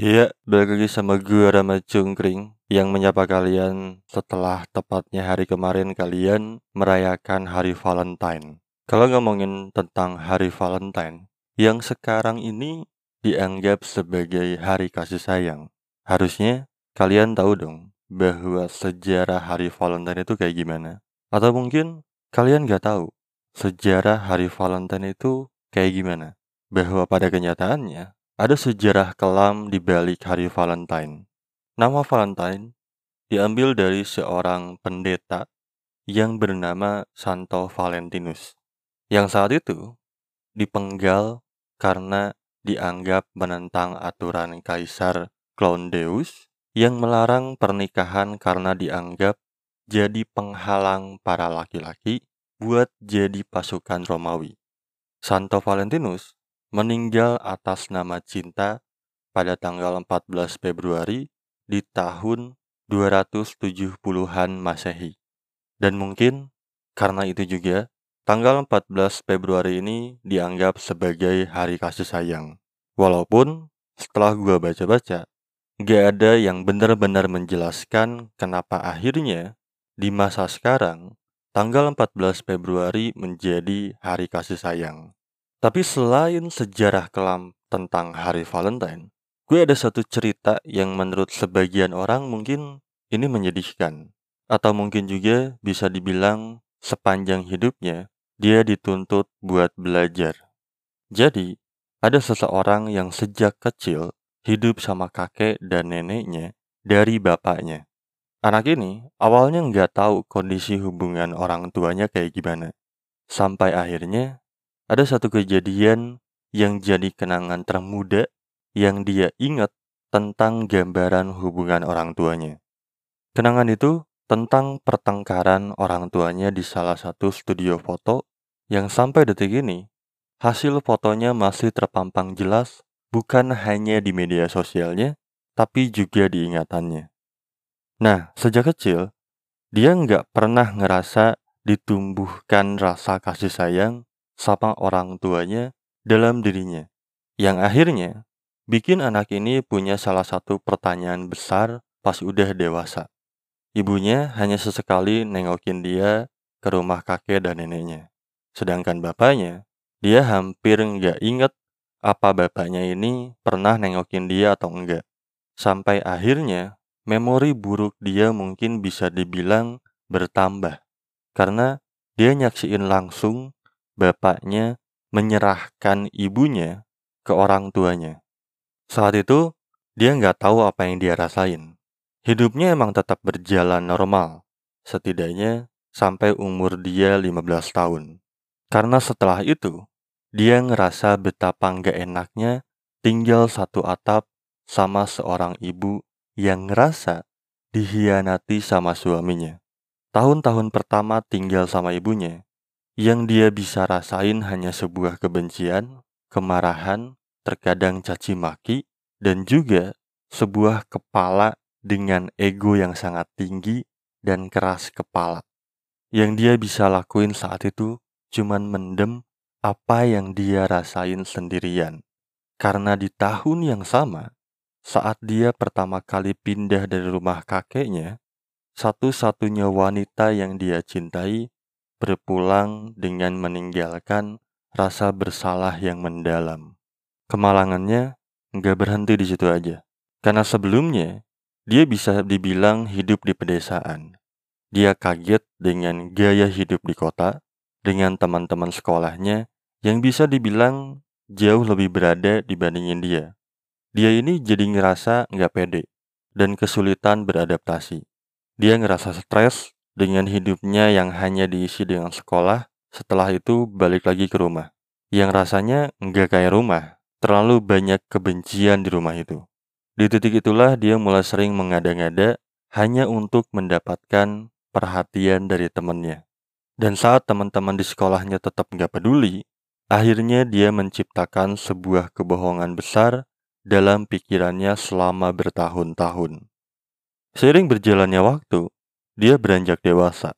Iya, balik lagi sama gue Rama Cungkring yang menyapa kalian setelah tepatnya hari kemarin kalian merayakan hari Valentine. Kalau ngomongin tentang hari Valentine, yang sekarang ini dianggap sebagai hari kasih sayang. Harusnya kalian tahu dong bahwa sejarah hari Valentine itu kayak gimana. Atau mungkin kalian gak tahu sejarah hari Valentine itu kayak gimana. Bahwa pada kenyataannya ada sejarah kelam di balik hari Valentine. Nama Valentine diambil dari seorang pendeta yang bernama Santo Valentinus, yang saat itu dipenggal karena dianggap menentang aturan Kaisar Claudius yang melarang pernikahan karena dianggap jadi penghalang para laki-laki buat jadi pasukan Romawi. Santo Valentinus meninggal atas nama cinta pada tanggal 14 Februari di tahun 270-an Masehi. Dan mungkin karena itu juga tanggal 14 Februari ini dianggap sebagai hari kasih sayang. Walaupun setelah gua baca-baca, gak ada yang benar-benar menjelaskan kenapa akhirnya di masa sekarang tanggal 14 Februari menjadi hari kasih sayang. Tapi selain sejarah kelam tentang hari Valentine, gue ada satu cerita yang menurut sebagian orang mungkin ini menyedihkan. Atau mungkin juga bisa dibilang sepanjang hidupnya dia dituntut buat belajar. Jadi, ada seseorang yang sejak kecil hidup sama kakek dan neneknya dari bapaknya. Anak ini awalnya nggak tahu kondisi hubungan orang tuanya kayak gimana. Sampai akhirnya ada satu kejadian yang jadi kenangan termuda yang dia ingat tentang gambaran hubungan orang tuanya. Kenangan itu tentang pertengkaran orang tuanya di salah satu studio foto yang sampai detik ini hasil fotonya masih terpampang jelas bukan hanya di media sosialnya tapi juga di ingatannya. Nah, sejak kecil, dia nggak pernah ngerasa ditumbuhkan rasa kasih sayang sama orang tuanya dalam dirinya, yang akhirnya bikin anak ini punya salah satu pertanyaan besar pas udah dewasa. Ibunya hanya sesekali nengokin dia ke rumah kakek dan neneknya. Sedangkan bapaknya, dia hampir nggak inget apa bapaknya ini pernah nengokin dia atau enggak. Sampai akhirnya, memori buruk dia mungkin bisa dibilang bertambah. Karena dia nyaksiin langsung bapaknya menyerahkan ibunya ke orang tuanya. Saat itu, dia nggak tahu apa yang dia rasain. Hidupnya emang tetap berjalan normal, setidaknya sampai umur dia 15 tahun. Karena setelah itu, dia ngerasa betapa nggak enaknya tinggal satu atap sama seorang ibu yang ngerasa dihianati sama suaminya. Tahun-tahun pertama tinggal sama ibunya, yang dia bisa rasain hanya sebuah kebencian, kemarahan, terkadang caci maki, dan juga sebuah kepala dengan ego yang sangat tinggi dan keras kepala. Yang dia bisa lakuin saat itu cuman mendem apa yang dia rasain sendirian. Karena di tahun yang sama, saat dia pertama kali pindah dari rumah kakeknya, satu-satunya wanita yang dia cintai berpulang dengan meninggalkan rasa bersalah yang mendalam. Kemalangannya nggak berhenti di situ aja. Karena sebelumnya, dia bisa dibilang hidup di pedesaan. Dia kaget dengan gaya hidup di kota, dengan teman-teman sekolahnya yang bisa dibilang jauh lebih berada dibandingin dia. Dia ini jadi ngerasa nggak pede dan kesulitan beradaptasi. Dia ngerasa stres dengan hidupnya yang hanya diisi dengan sekolah, setelah itu balik lagi ke rumah. Yang rasanya nggak kayak rumah, terlalu banyak kebencian di rumah itu. Di titik itulah dia mulai sering mengada-ngada hanya untuk mendapatkan perhatian dari temannya. Dan saat teman-teman di sekolahnya tetap nggak peduli, akhirnya dia menciptakan sebuah kebohongan besar dalam pikirannya selama bertahun-tahun. Seiring berjalannya waktu, dia beranjak dewasa.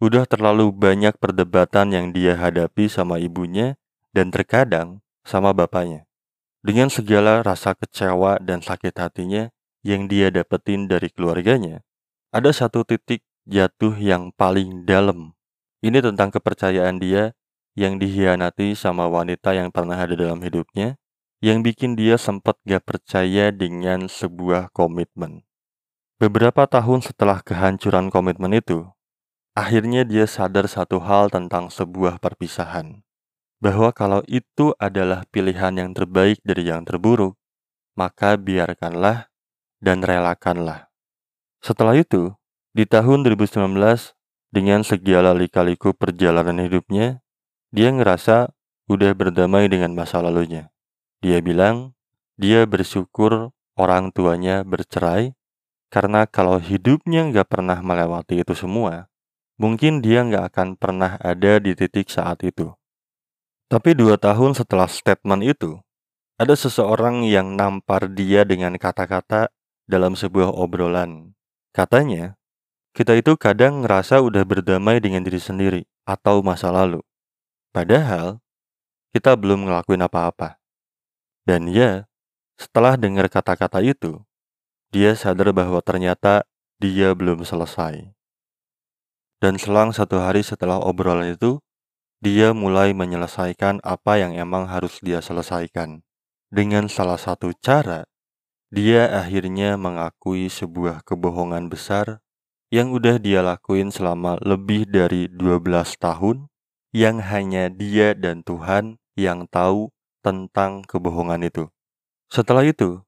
Udah terlalu banyak perdebatan yang dia hadapi sama ibunya dan terkadang sama bapaknya. Dengan segala rasa kecewa dan sakit hatinya yang dia dapetin dari keluarganya, ada satu titik jatuh yang paling dalam. Ini tentang kepercayaan dia yang dihianati sama wanita yang pernah ada dalam hidupnya, yang bikin dia sempat gak percaya dengan sebuah komitmen. Beberapa tahun setelah kehancuran komitmen itu, akhirnya dia sadar satu hal tentang sebuah perpisahan bahwa kalau itu adalah pilihan yang terbaik dari yang terburuk, maka biarkanlah dan relakanlah. Setelah itu, di tahun 2019, dengan segala lika-liku perjalanan hidupnya, dia ngerasa udah berdamai dengan masa lalunya. Dia bilang, dia bersyukur orang tuanya bercerai, karena kalau hidupnya nggak pernah melewati itu semua, mungkin dia nggak akan pernah ada di titik saat itu. Tapi dua tahun setelah statement itu, ada seseorang yang nampar dia dengan kata-kata dalam sebuah obrolan. Katanya, kita itu kadang ngerasa udah berdamai dengan diri sendiri atau masa lalu. Padahal, kita belum ngelakuin apa-apa. Dan ya, setelah dengar kata-kata itu, dia sadar bahwa ternyata dia belum selesai. Dan selang satu hari setelah obrolan itu, dia mulai menyelesaikan apa yang emang harus dia selesaikan. Dengan salah satu cara, dia akhirnya mengakui sebuah kebohongan besar yang udah dia lakuin selama lebih dari 12 tahun yang hanya dia dan Tuhan yang tahu tentang kebohongan itu. Setelah itu,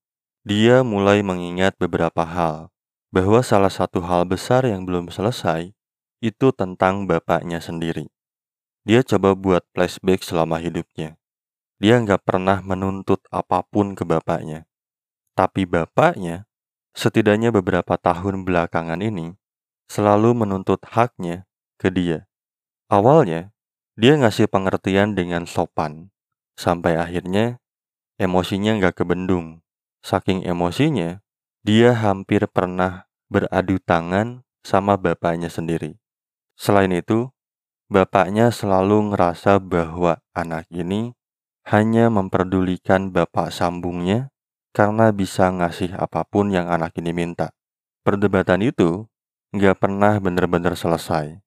dia mulai mengingat beberapa hal, bahwa salah satu hal besar yang belum selesai itu tentang bapaknya sendiri. Dia coba buat flashback selama hidupnya. Dia nggak pernah menuntut apa pun ke bapaknya. Tapi bapaknya, setidaknya beberapa tahun belakangan ini, selalu menuntut haknya ke dia. Awalnya, dia ngasih pengertian dengan sopan, sampai akhirnya emosinya nggak kebendung. Saking emosinya, dia hampir pernah beradu tangan sama bapaknya sendiri. Selain itu, Bapaknya selalu ngerasa bahwa anak ini hanya memperdulikan bapak sambungnya karena bisa ngasih apa pun yang anak ini minta. Perdebatan itu nggak pernah benar-benar selesai.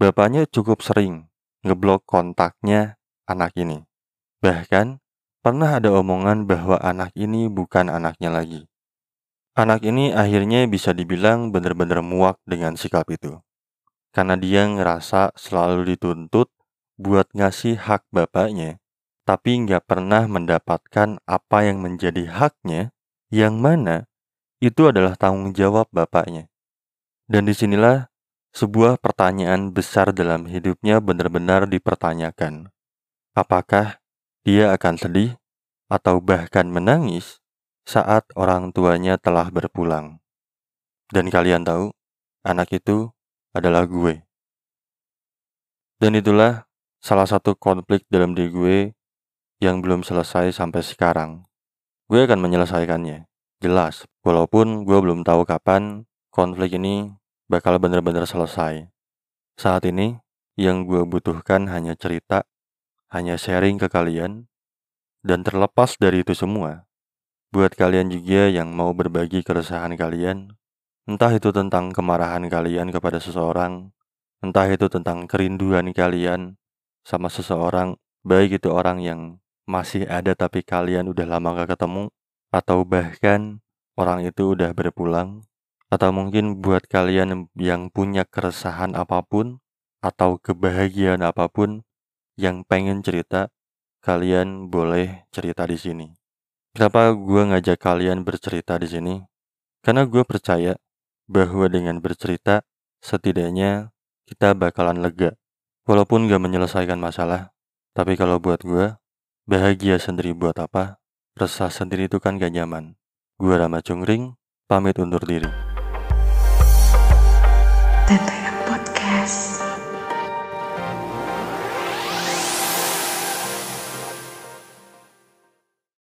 Bapaknya cukup sering ngeblok kontaknya anak ini. Bahkan pernah ada omongan bahwa anak ini bukan anaknya lagi. Anak ini akhirnya bisa dibilang benar-benar muak dengan sikap itu karena dia ngerasa selalu dituntut buat ngasih hak bapaknya, tapi nggak pernah mendapatkan apa yang menjadi haknya, yang mana itu adalah tanggung jawab bapaknya. Dan di sinilah sebuah pertanyaan besar dalam hidupnya benar-benar dipertanyakan. Apakah dia akan sedih atau bahkan menangis saat orang tuanya telah berpulang? Dan kalian tahu, anak itu adalah gue. Dan itulah salah satu konflik dalam diri gue yang belum selesai sampai sekarang. Gue akan menyelesaikannya, jelas, walaupun gue belum tahu kapan konflik ini bakal benar-benar selesai. Saat ini, yang gue butuhkan hanya cerita, hanya sharing ke kalian, dan terlepas dari itu semua, buat kalian juga yang mau berbagi keresahan kalian, Entah itu tentang kemarahan kalian kepada seseorang, entah itu tentang kerinduan kalian sama seseorang, baik itu orang yang masih ada tapi kalian udah lama gak ketemu, atau bahkan orang itu udah berpulang, atau mungkin buat kalian yang punya keresahan apa pun, atau kebahagiaan apa pun yang pengen cerita, kalian boleh cerita di sini. Kenapa gue ngajak kalian bercerita di sini? Karena gue percaya bahwa dengan bercerita, setidaknya kita bakalan lega. Walaupun gak menyelesaikan masalah, tapi kalau buat gue, bahagia sendiri buat apa? Resah sendiri itu kan gak nyaman. Gue Rama Cungring, pamit undur diri. Tete.